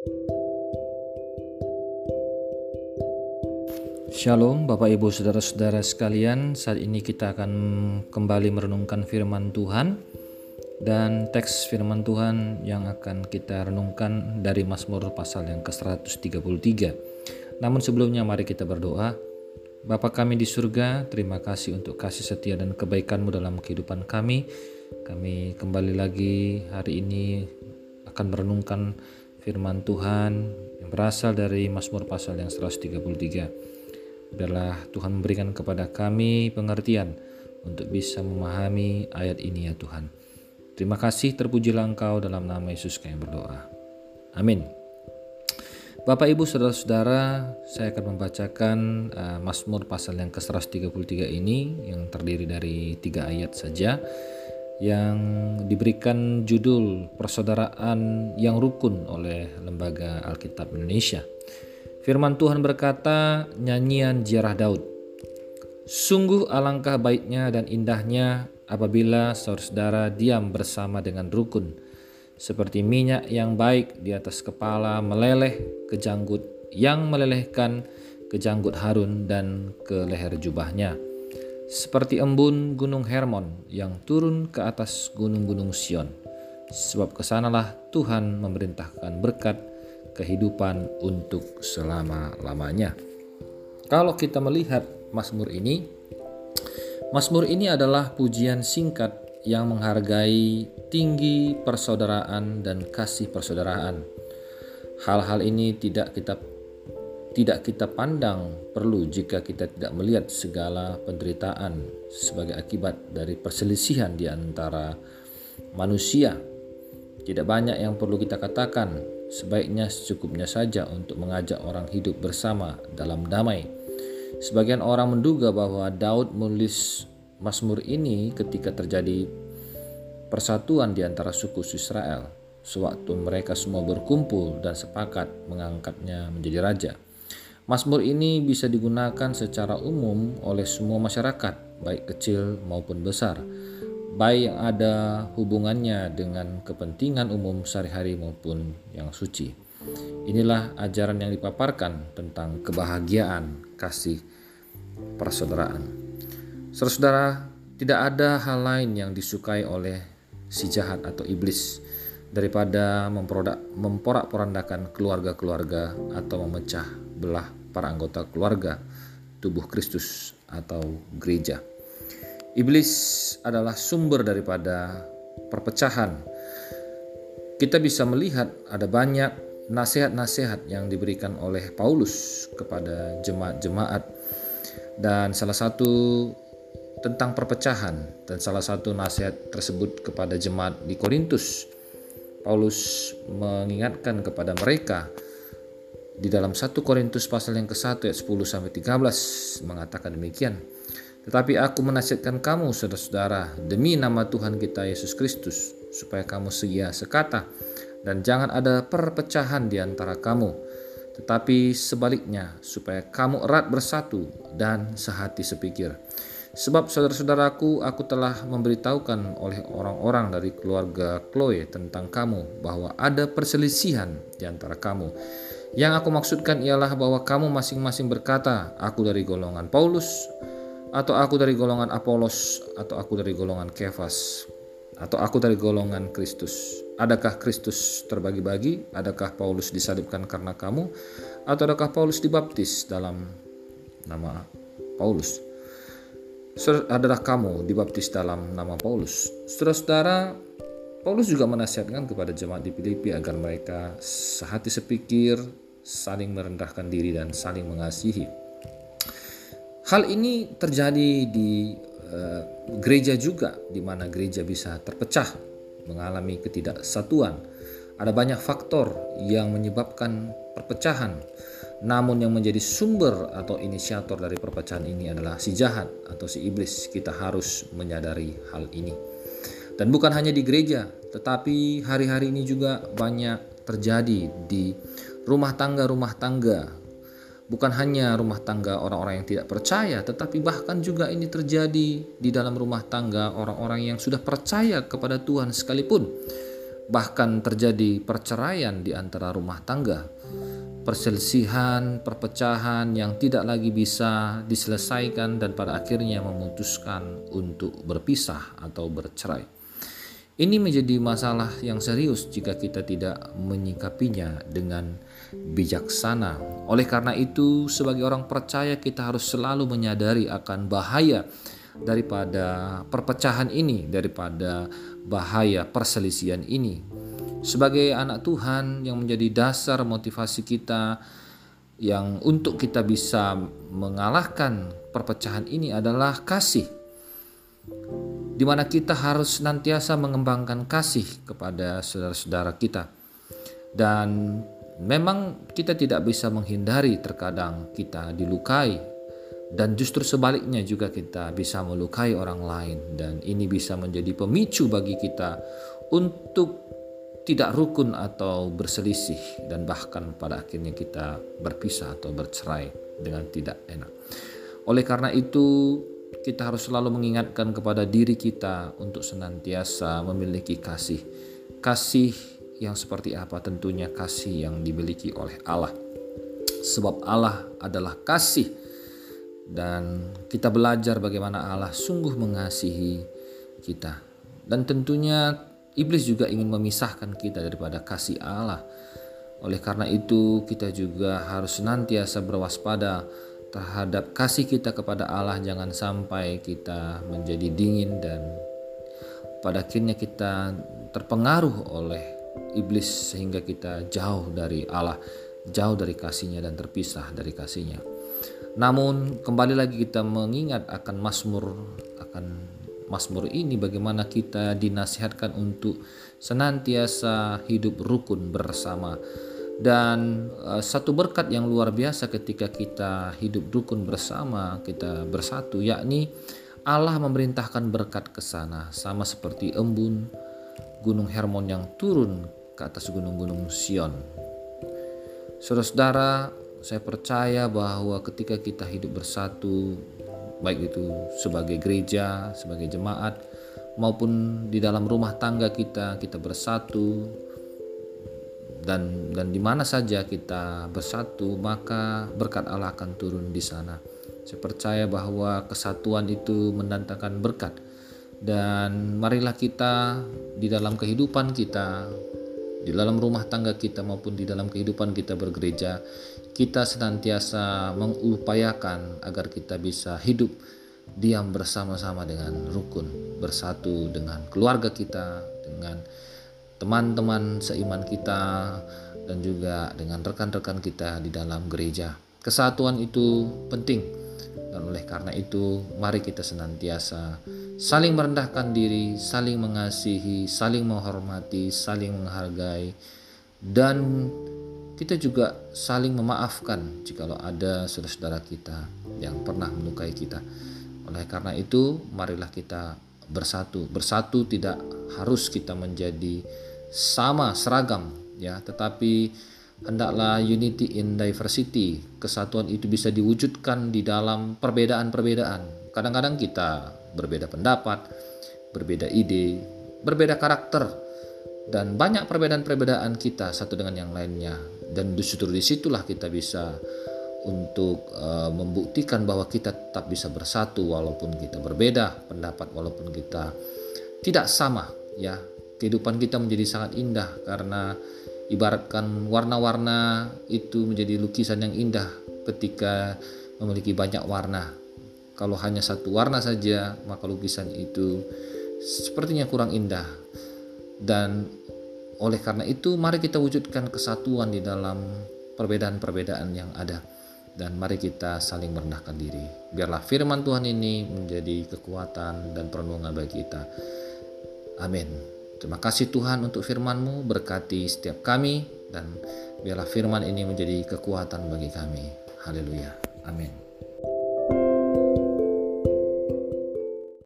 Shalom Bapak Ibu Saudara-saudara sekalian. Saat ini kita akan kembali merenungkan firman Tuhan Dan teks firman Tuhan yang akan kita renungkan dari Mazmur pasal yang ke-133 Namun sebelumnya mari kita berdoa. Bapa kami di surga, terima kasih untuk kasih setia dan kebaikanmu dalam kehidupan kami. Kami kembali lagi hari ini akan merenungkan firman Tuhan yang berasal dari Mazmur pasal yang 133 Biarlah Tuhan memberikan kepada kami pengertian untuk bisa memahami ayat ini ya Tuhan. Terima kasih terpujilah Engkau dalam nama Yesus kami berdoa. Amin. Bapak Ibu Saudara-saudara, saya akan membacakan uh, Mazmur pasal yang ke-133 ini yang terdiri dari tiga ayat saja yang diberikan judul Persaudaraan yang Rukun oleh Lembaga Alkitab Indonesia. Firman Tuhan berkata, nyanyian ziarah Daud. Sungguh alangkah baiknya dan indahnya apabila saudara-saudara diam bersama dengan rukun, seperti minyak yang baik di atas kepala meleleh ke janggut yang melelehkan ke janggut Harun dan ke leher jubahnya. Seperti embun gunung Hermon yang turun ke atas gunung-gunung Sion. Sebab ke sanalah Tuhan memerintahkan berkat kehidupan untuk selama-lamanya. Kalau kita melihat Mazmur ini, Mazmur ini adalah pujian singkat yang menghargai tinggi persaudaraan dan kasih persaudaraan. Hal-hal ini tidak kita tidak kita pandang perlu jika kita tidak melihat segala penderitaan sebagai akibat dari perselisihan di antara manusia. Tidak banyak yang perlu kita katakan sebaiknya secukupnya saja untuk mengajak orang hidup bersama dalam damai. Sebagian orang menduga bahwa Daud menulis Mazmur ini ketika terjadi persatuan di antara suku Israel sewaktu mereka semua berkumpul dan sepakat mengangkatnya menjadi raja. Mazmur ini bisa digunakan secara umum oleh semua masyarakat, baik kecil maupun besar baik yang ada hubungannya dengan kepentingan umum sehari-hari maupun yang suci. Inilah ajaran yang dipaparkan tentang kebahagiaan, kasih, persaudaraan. Saudara-saudara, tidak ada hal lain yang disukai oleh si jahat atau iblis daripada memporak-porandakan keluarga-keluarga atau memecah belah para anggota keluarga tubuh Kristus atau gereja. Iblis adalah sumber daripada perpecahan. Kita bisa melihat ada banyak nasihat-nasihat yang diberikan oleh Paulus kepada jemaat-jemaat dan salah satu tentang perpecahan dan salah satu nasihat tersebut kepada jemaat di Korintus. Paulus mengingatkan kepada mereka di dalam 1 Korintus pasal yang ke-1 ayat 10 sampai 13 mengatakan demikian. Tetapi aku menasihatkan kamu, saudara-saudara, demi nama Tuhan kita Yesus Kristus, supaya kamu setia sekata dan jangan ada perpecahan di antara kamu, tetapi sebaliknya, supaya kamu erat bersatu dan sehati sepikir. Sebab saudara-saudaraku, aku telah memberitahukan oleh orang-orang dari keluarga Chloe tentang kamu bahwa ada perselisihan di antara kamu. Yang aku maksudkan ialah bahwa kamu masing-masing berkata, "Aku dari golongan Paulus, atau aku dari golongan Apolos atau aku dari golongan Kefas atau aku dari golongan Kristus. Adakah Kristus terbagi-bagi? Adakah Paulus disalibkan karena kamu? Atau adakah Paulus dibaptis dalam nama Paulus? Adalah kamu dibaptis dalam nama Paulus? Saudara-saudara Paulus juga menasihatkan kepada jemaat di Filipi agar mereka sehati sepikir saling merendahkan diri dan saling mengasihi Hal ini terjadi di uh, gereja juga, di mana gereja bisa terpecah, mengalami ketidaksatuan. Ada banyak faktor yang menyebabkan perpecahan, namun yang menjadi sumber atau inisiator dari perpecahan ini adalah si jahat atau si iblis. Kita harus menyadari hal ini. Dan bukan hanya di gereja, tetapi hari-hari ini juga banyak terjadi di rumah tangga-rumah tangga bukan hanya rumah tangga orang-orang yang tidak percaya, tetapi bahkan juga ini terjadi di dalam rumah tangga orang-orang yang sudah percaya kepada Tuhan sekalipun. bahkan terjadi perceraian di antara rumah tangga, perselisihan, perpecahan yang tidak lagi bisa diselesaikan dan pada akhirnya memutuskan untuk berpisah atau bercerai. Ini menjadi masalah yang serius jika kita tidak menyikapinya dengan bijaksana. Oleh karena itu, sebagai orang percaya, kita harus selalu menyadari akan bahaya daripada perpecahan ini, daripada bahaya perselisihan ini. Sebagai anak Tuhan yang menjadi dasar motivasi kita, yang untuk kita bisa mengalahkan perpecahan ini adalah kasih di mana kita harus senantiasa mengembangkan kasih kepada saudara-saudara kita. Dan memang kita tidak bisa menghindari terkadang kita dilukai dan justru sebaliknya juga kita bisa melukai orang lain dan ini bisa menjadi pemicu bagi kita untuk tidak rukun atau berselisih dan bahkan pada akhirnya kita berpisah atau bercerai dengan tidak enak. Oleh karena itu kita harus selalu mengingatkan kepada diri kita untuk senantiasa memiliki kasih. Kasih yang seperti apa? Tentunya kasih yang dimiliki oleh Allah. Sebab Allah adalah kasih dan kita belajar bagaimana Allah sungguh mengasihi kita. Dan tentunya iblis juga ingin memisahkan kita daripada kasih Allah. Oleh karena itu, kita juga harus senantiasa berwaspada terhadap kasih kita kepada Allah jangan sampai kita menjadi dingin dan pada akhirnya kita terpengaruh oleh iblis sehingga kita jauh dari Allah, jauh dari kasihnya dan terpisah dari kasihnya. Namun kembali lagi kita mengingat akan Mazmur akan Mazmur ini bagaimana kita dinasihatkan untuk senantiasa hidup rukun bersama dan uh, satu berkat yang luar biasa ketika kita hidup rukun bersama, kita bersatu, yakni Allah memerintahkan berkat ke sana, sama seperti embun Gunung Hermon yang turun ke atas gunung-gunung Sion. Saudara-saudara, saya percaya bahwa ketika kita hidup bersatu, baik itu sebagai gereja, sebagai jemaat, maupun di dalam rumah tangga kita, kita bersatu, dan dan di mana saja kita bersatu maka berkat Allah akan turun di sana. Saya percaya bahwa kesatuan itu mendatangkan berkat dan marilah kita di dalam kehidupan kita di dalam rumah tangga kita maupun di dalam kehidupan kita bergereja kita senantiasa mengupayakan agar kita bisa hidup diam bersama-sama dengan rukun bersatu dengan keluarga kita dengan teman-teman seiman kita dan juga dengan rekan-rekan kita di dalam gereja. Kesatuan itu penting dan oleh karena itu mari kita senantiasa saling merendahkan diri, saling mengasihi, saling menghormati, saling menghargai dan kita juga saling memaafkan jikalau ada saudara-saudara kita yang pernah melukai kita. Oleh karena itu, marilah kita bersatu. Bersatu tidak harus kita menjadi sama seragam ya. Tetapi hendaklah unity in diversity. Kesatuan itu bisa diwujudkan di dalam perbedaan-perbedaan. Kadang-kadang kita berbeda pendapat berbeda ide berbeda karakter dan banyak perbedaan-perbedaan kita satu dengan yang lainnya. Dan justru di situlah kita bisa untuk uh, membuktikan bahwa kita tetap bisa bersatu walaupun kita berbeda pendapat walaupun kita tidak sama ya kehidupan kita menjadi sangat indah karena ibaratkan warna-warna itu menjadi lukisan yang indah ketika memiliki banyak warna. Kalau hanya satu warna saja, maka lukisan itu sepertinya kurang indah. Dan oleh karena itu, mari kita wujudkan kesatuan di dalam perbedaan-perbedaan yang ada. Dan mari kita saling merendahkan diri. Biarlah firman Tuhan ini menjadi kekuatan dan perlindungan bagi kita. Amin. Terima kasih Tuhan untuk firman-Mu, berkati setiap kami, dan biarlah firman ini menjadi kekuatan bagi kami. Haleluya. Amin.